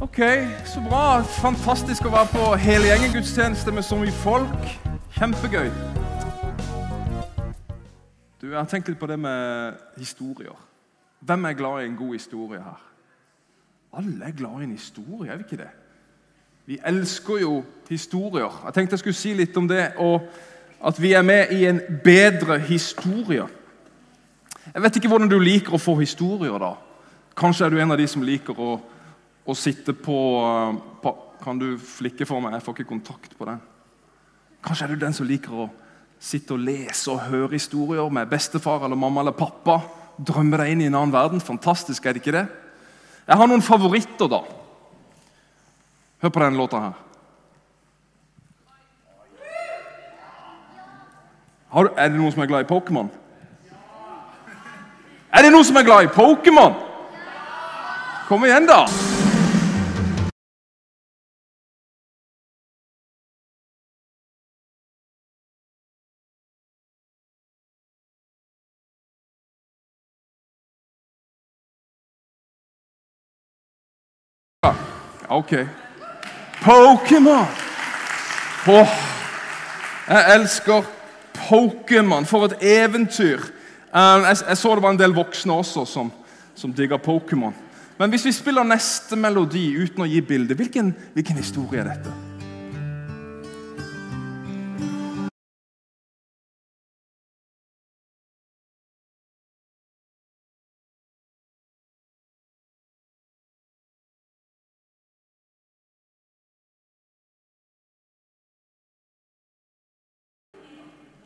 Ok, så bra. Fantastisk å være på hele gjengen gudstjeneste med så mye folk. Kjempegøy. Du, Jeg har tenkt litt på det med historier. Hvem er glad i en god historie her? Alle er glad i en historie, er vi ikke det? Vi elsker jo historier. Jeg tenkte jeg skulle si litt om det, og at vi er med i en bedre historie. Jeg vet ikke hvordan du liker å få historier. da. Kanskje er du en av de som liker å, å sitte på, på Kan du flikke for meg? Jeg får ikke kontakt på den. Kanskje er du den som liker å sitte og lese og høre historier med bestefar eller mamma eller pappa. Drømme deg inn i en annen verden. Fantastisk, er det ikke det? Jeg har noen favoritter, da. Hør på denne låta her. Har, er det noen som er glad i Pokémon? Er det noen som er glad i Pokémon? Kom igjen, da! Ok. Pokémon! Åh, jeg elsker Pokémon. For et eventyr. Jeg, jeg, så det var en del voksne også som, som digger Pokémon. Men hvis vi spiller neste melodi uten å gi bilde, hvilken, hvilken historie er dette?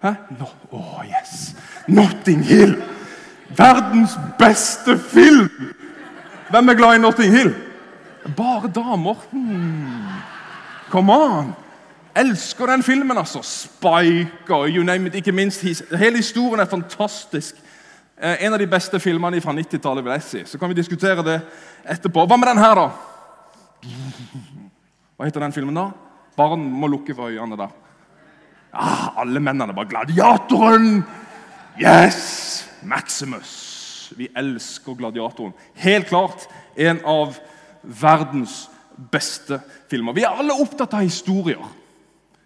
Hæ? No. Oh, yes. Notting Hill! Verdens beste film! Hvem er glad i Notting Hill? Bare damer. Hmm. Come on! Elsker den filmen, altså. Spike og you name it. Ikke minst, Hele historien er fantastisk. Eh, en av de beste filmene fra 90-tallet. vil jeg si. Så kan vi diskutere det etterpå. Hva med den her, da? Hva heter den filmen, da? Barn må lukke for øynene der. Ah, alle mennene var gladiatoren! Yes! Maximus. Vi elsker gladiatoren. Helt klart en av verdens beste filmer. Vi er alle opptatt av historier.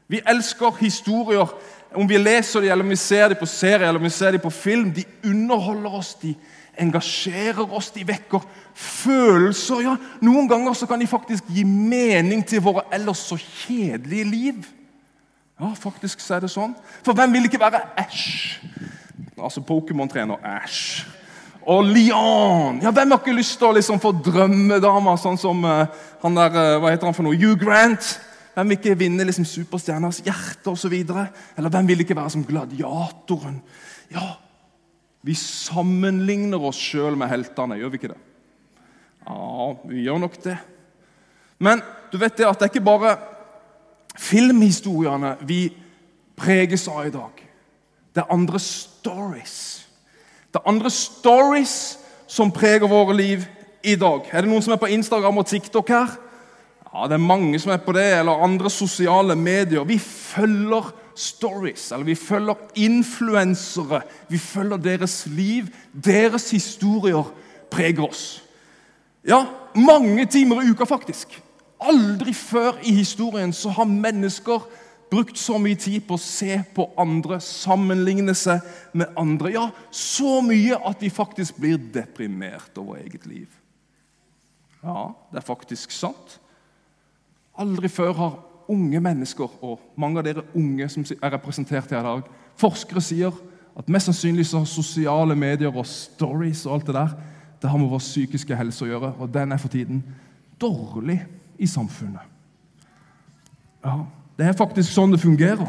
Vi elsker historier. Om vi leser dem, eller om vi ser dem på serie eller om vi ser dem på film, de underholder oss, de engasjerer oss, de vekker følelser. Ja, Noen ganger så kan de faktisk gi mening til våre ellers så kjedelige liv. Ja, faktisk så er det sånn. For hvem vil ikke være Æsj? Altså Pokémon-trener Æsj. Og Leon. Ja, Hvem har ikke lyst til å liksom få drømmedama, sånn som uh, han der, uh, hva heter han for noe, Hugh Grant? Hvem vil ikke vinne liksom superstjerners hjerte osv.? Eller hvem vil ikke være som gladiatoren? Ja, Vi sammenligner oss sjøl med heltene, gjør vi ikke det? Ja, vi gjør nok det. Men du vet det at det er ikke bare filmhistoriene vi preges av i dag. Det er andre stories. Det er andre stories som preger våre liv i dag. Er det noen som er på Instagram og TikTok her? Ja, Det er mange som er på det, eller andre sosiale medier. Vi følger stories, eller vi følger influensere. Vi følger deres liv. Deres historier preger oss. Ja, mange timer i uka, faktisk. Aldri før i historien så har mennesker brukt så mye tid på å se på andre, sammenligne seg med andre. Ja, så mye at vi faktisk blir deprimert over eget liv. Ja, det er faktisk sant. Aldri før har unge mennesker, og mange av dere unge som er representert her i dag Forskere sier at mest sannsynlig så har sosiale medier og stories og alt det der det har med vår psykiske helse å gjøre, og den er for tiden dårlig i samfunnet. Ja, Det er faktisk sånn det fungerer.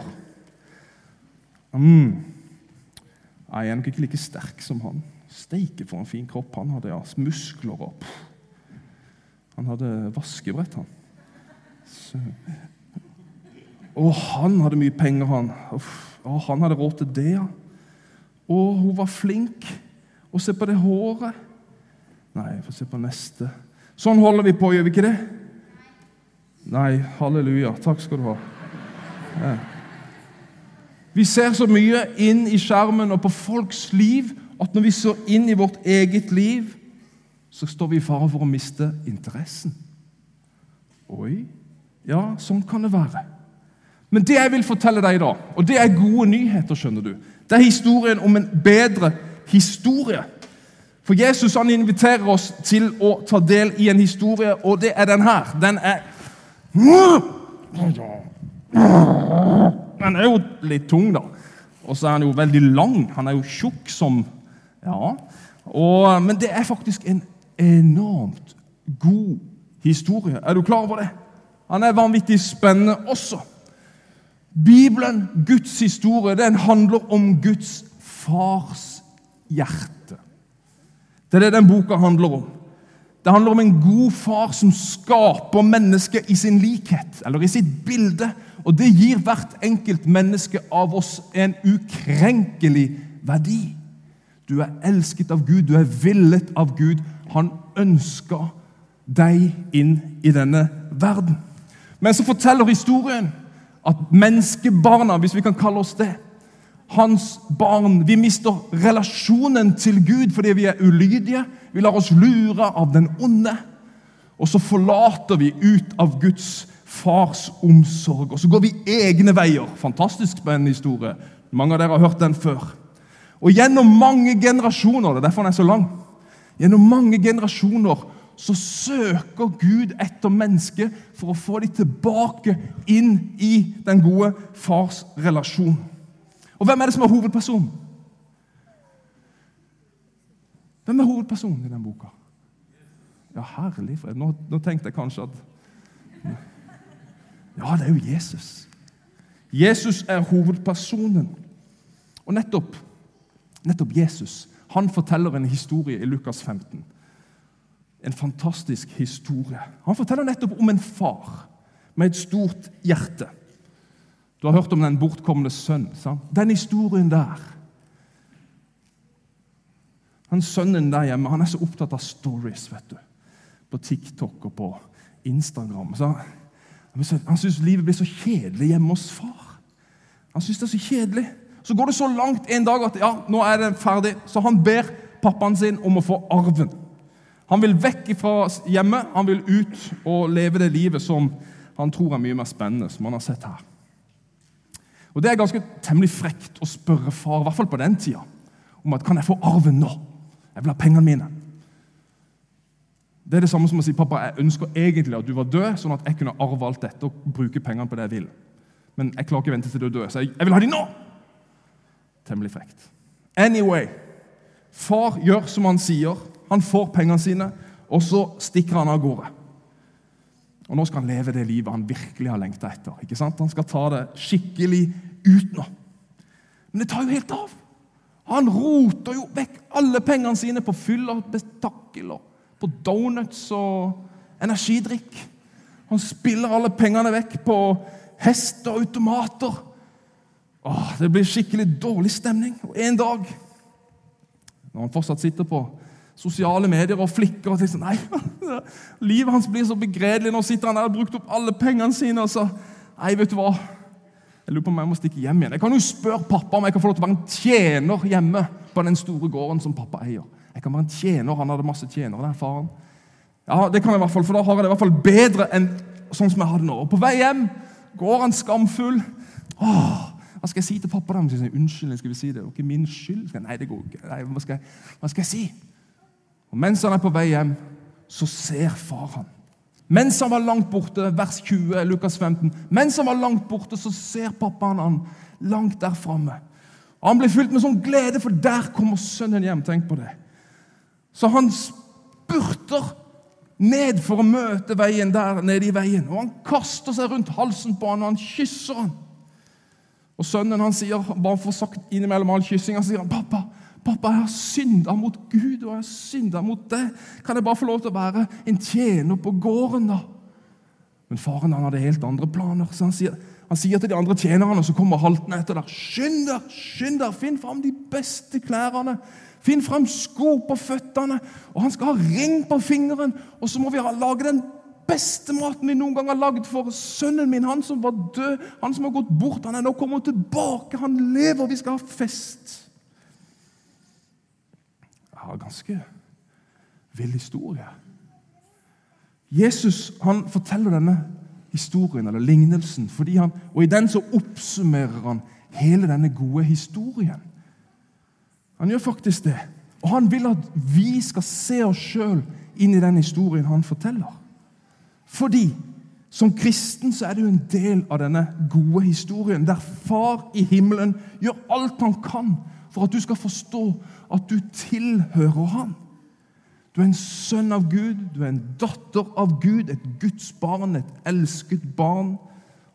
Mm. Jeg er nok ikke like sterk som han. Steike for en fin kropp han hadde. ja. Muskler pff. Han hadde vaskebrett, han. Så. Og han hadde mye penger, han. Og han hadde råd til det, ja. Og hun var flink. Og se på det håret. Nei, få se på neste. Sånn holder vi på, gjør vi ikke det? Nei, halleluja. Takk skal du ha. Vi ser så mye inn i skjermen og på folks liv at når vi ser inn i vårt eget liv, så står vi i fare for å miste interessen. Oi, ja, sånn kan det være. Men det jeg vil fortelle deg i dag, og det er gode nyheter, skjønner du, det er historien om en bedre historie. For Jesus han inviterer oss til å ta del i en historie, og det er den her. Den er Den er jo litt tung, da. Og så er han jo veldig lang. Han er jo tjukk som Ja. Og, men det er faktisk en enormt god historie. Er du klar over det? Han er vanvittig spennende også. Bibelen, Guds historie, den handler om Guds fars hjerte. Det er det den boka handler om. Det handler om en god far som skaper mennesket i sin likhet, eller i sitt bilde. Og det gir hvert enkelt menneske av oss en ukrenkelig verdi. Du er elsket av Gud, du er villet av Gud. Han ønsker deg inn i denne verden. Men så forteller historien at menneskebarna, hvis vi kan kalle oss det, hans barn Vi mister relasjonen til Gud fordi vi er ulydige. Vi lar oss lure av den onde. Og så forlater vi ut av Guds fars omsorg. Og så går vi egne veier. Fantastisk spennende historie. Mange av dere har hørt den før. Og gjennom mange generasjoner det er derfor den er så lang, gjennom mange generasjoner så søker Gud etter mennesket for å få dem tilbake inn i den gode fars relasjon. Og hvem er det som er hovedpersonen? Hvem er hovedpersonen i den boka? Ja, herlig fred. Nå, nå tenkte jeg kanskje at Ja, det er jo Jesus. Jesus er hovedpersonen. Og nettopp, nettopp Jesus han forteller en historie i Lukas 15 en fantastisk historie. Han forteller nettopp om en far med et stort hjerte. Du har hørt om den bortkomne sønn. Sant? Den historien der Han Sønnen der hjemme han er så opptatt av stories vet du. på TikTok og på Instagram. Så han syns livet blir så kjedelig hjemme hos far. Han syns det er så kjedelig. Så går det så langt en dag at ja, nå er det ferdig. Så han ber pappaen sin om å få arven. Han vil vekk fra hjemmet, han vil ut og leve det livet som han tror er mye mer spennende, som han har sett her. Og Det er ganske temmelig frekt å spørre far, i hvert fall på den tida, om at kan jeg få arven nå. Jeg vil ha pengene mine. Det er det samme som å si pappa, jeg ønsker egentlig at du var død, sånn at jeg kunne arve alt dette og bruke pengene på det jeg vil. Men jeg klarer ikke å vente til du er død, så jeg, vil ha de nå! Temmelig frekt. Anyway, far gjør som han sier. Han får pengene sine, og så stikker han av gårde. Og Nå skal han leve det livet han virkelig har lengta etter. ikke sant? Han skal ta det skikkelig ut nå. Men det tar jo helt av. Han roter jo vekk alle pengene sine på fyll og bestakkel, på donuts og energidrikk. Han spiller alle pengene vekk på hester og automater. Åh, det blir skikkelig dårlig stemning. Og en dag, når han fortsatt sitter på sosiale medier og flikker og tenker nei, Livet hans blir så begredelig. Nå sitter han der og har brukt opp alle pengene sine. og så, nei, vet du hva? Jeg lurer på om jeg må stikke hjem igjen. Jeg kan jo spørre pappa om jeg kan få lov til å være en tjener hjemme på den store gården som pappa eier. Jeg kan være en tjener. Han hadde masse tjenere, den faren. Ja, det kan jeg i hvert fall, for Da har jeg det i hvert fall bedre enn sånn som jeg hadde nå. Og På vei hjem går han skamfull. Åh, hva skal jeg si til pappa? da? Unnskyld, skal vi si det? Det er ikke min skyld. Nei, det går ikke. Nei, hva, skal jeg, hva skal jeg si? Og Mens han er på vei hjem, så ser far han. Mens han var langt borte, vers 20, Lukas 15, mens han var langt borte, så ser pappaen han langt der framme. Han blir fylt med sånn glede, for der kommer sønnen hjem. Tenk på det. Så han spurter ned for å møte veien der nede i veien. Og Han kaster seg rundt halsen på han, og han kysser han. Og Sønnen han sier, bare for sagt innimellom all kyssing, han sier, 'Pappa, 'Pappa, jeg har synda mot Gud, og jeg har synda mot deg.' 'Kan jeg bare få lov til å være en tjener på gården, da?' Men faren han hadde helt andre planer. så Han sier, han sier til de andre tjenerne som kommer haltende etter der, 'Skynd deg, skynd deg, finn fram de beste klærne.' Finn fram sko på føttene, og han skal ha ring på fingeren. Og så må vi lage den beste maten vi noen gang har lagd for sønnen min, han som var død, han som har gått bort. Han er nå kommet tilbake, han lever, vi skal ha fest har ganske vill historie. Jesus han forteller denne historien, eller lignelsen, han, og i den så oppsummerer han hele denne gode historien. Han gjør faktisk det. Og han vil at vi skal se oss sjøl inn i den historien han forteller. Fordi som kristen så er du en del av denne gode historien, der Far i himmelen gjør alt han kan for at du skal forstå at du tilhører ham. Du er en sønn av Gud, du er en datter av Gud, et Guds barn, et elsket barn.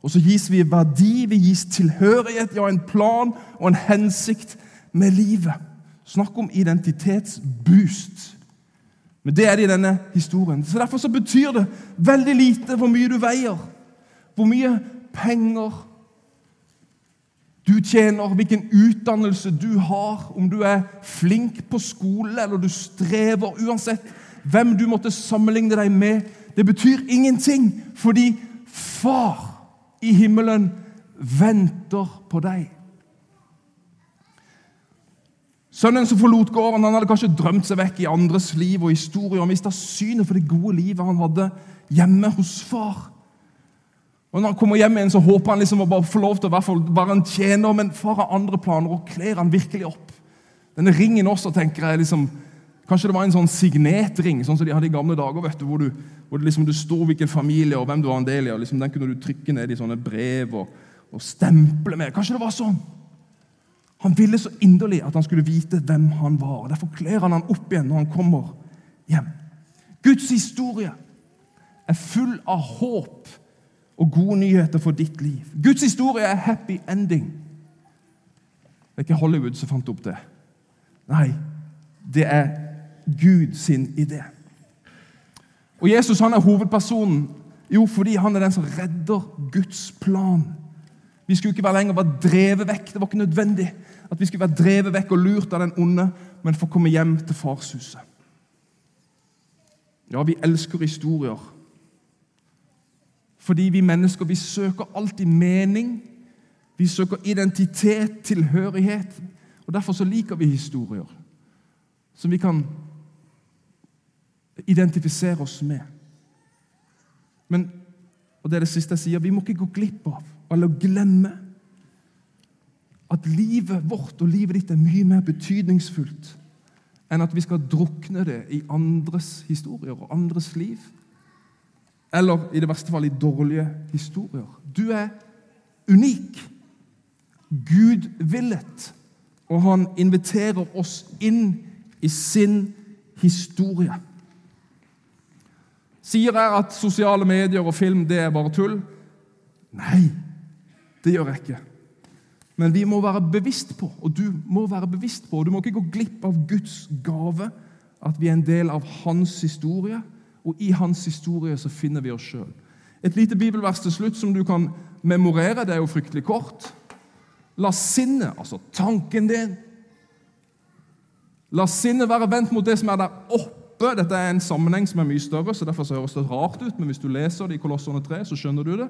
Og så gis vi verdi, vi gis tilhørighet, ja, en plan og en hensikt med livet. Snakk om identitetsboost. Men det er det i denne historien. Så Derfor så betyr det veldig lite hvor mye du veier, hvor mye penger du tjener, hvilken utdannelse du har, om du er flink på skole eller du strever. Uansett hvem du måtte sammenligne deg med. Det betyr ingenting, fordi Far i himmelen venter på deg. Sønnen som forlot gården, han hadde kanskje drømt seg vekk i andres liv og historier og mista synet for det gode livet han hadde hjemme hos far. Og Når han kommer hjem igjen, så håper han liksom å bare få lov til å være en tjener, men far har andre planer og kler han virkelig opp. Denne ringen også, tenker jeg liksom, Kanskje det var en sånn signetring, sånn som de hadde i gamle dager, vet du, hvor, du, hvor det liksom, du sto hvilken familie og hvem du var en del i. og Liksom, den kunne du trykke ned i sånne brev og, og stemple med. Kanskje det var sånn? Han ville så inderlig at han skulle vite hvem han var. og Derfor kler han han opp igjen når han kommer hjem. Guds historie er full av håp og gode nyheter for ditt liv. Guds historie er happy ending. Det er ikke Hollywood som fant opp det. Nei, det er Gud sin idé. Og Jesus han er hovedpersonen jo fordi han er den som redder Guds plan. Vi skulle ikke være lenger være drevet vekk. Det var ikke nødvendig at vi skulle være drevet vekk og lurt av den onde, men få komme hjem til farshuset. Ja, vi elsker historier. Fordi vi mennesker vi søker alltid mening. Vi søker identitet, tilhørighet. Og Derfor så liker vi historier som vi kan identifisere oss med. Men og det er det siste jeg sier, vi må ikke gå glipp av eller glemme at livet vårt og livet ditt er mye mer betydningsfullt enn at vi skal drukne det i andres historier og andres liv. Eller i det verste fall i dårlige historier. Du er unik. Gud villet. Og han inviterer oss inn i sin historie. Sier jeg at sosiale medier og film det er bare tull? Nei, det gjør jeg ikke. Men vi må være bevisst på, og du må være bevisst på, og du må ikke gå glipp av Guds gave, at vi er en del av hans historie, og i hans historie så finner vi oss sjøl. Et lite bibelvers til slutt som du kan memorere. Det er jo fryktelig kort. La sinnet, altså tanken din La sinnet være vendt mot det som er der oppe. Dette er en sammenheng som er mye større, så derfor så høres det rart ut, men hvis du leser det i Kolossene 3, så skjønner du det.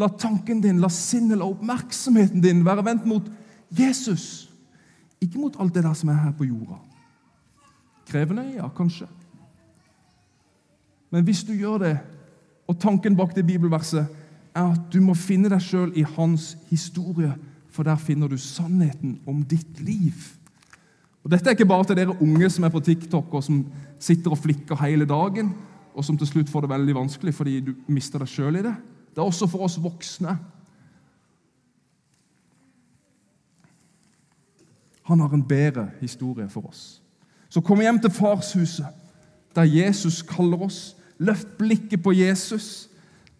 La tanken din, la sinnet, la oppmerksomheten din være vendt mot Jesus. Ikke mot alt det der som er her på jorda. Krevende? Ja, kanskje. Men hvis du gjør det, og tanken bak det bibelverset er at du må finne deg sjøl i hans historie, for der finner du sannheten om ditt liv. Og Dette er ikke bare til dere unge som er på TikTok og som sitter og flikker hele dagen, og som til slutt får det veldig vanskelig fordi du mister deg sjøl i det. Det er også for oss voksne. Han har en bedre historie for oss. Så kom hjem til farshuset, der Jesus kaller oss. Løft blikket på Jesus.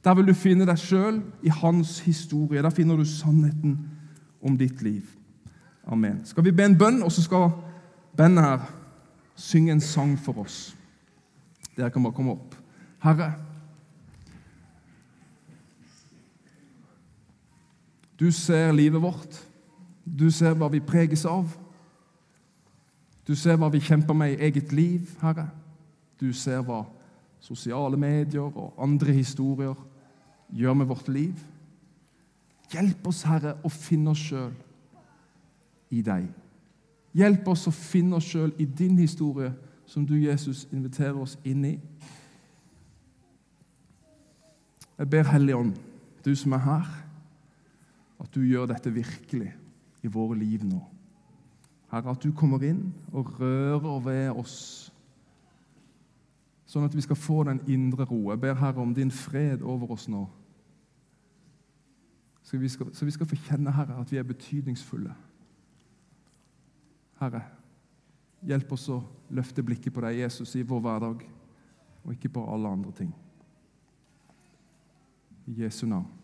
Der vil du finne deg sjøl i hans historie. Der finner du sannheten om ditt liv. Amen. Skal vi be en bønn, og så skal bandet her synge en sang for oss. Dere kan bare komme opp. Herre, Du ser livet vårt. Du ser hva vi preges av. Du ser hva vi kjemper med i eget liv, Herre. Du ser hva sosiale medier og andre historier gjør med vårt liv. Hjelp oss, Herre, å finne oss sjøl i deg. Hjelp oss å finne oss sjøl i din historie, som du, Jesus, inviterer oss inn i. Jeg ber Hellige Ånd, du som er her, at du gjør dette virkelig i våre liv nå. Herre, at du kommer inn og rører ved oss, sånn at vi skal få den indre ro. Jeg ber Herre om din fred over oss nå. Så vi skal, så vi skal få kjenne, Herre, at vi er betydningsfulle. Herre, hjelp oss å løfte blikket på deg, Jesus, i vår hverdag, og ikke på alle andre ting. I Jesu navn.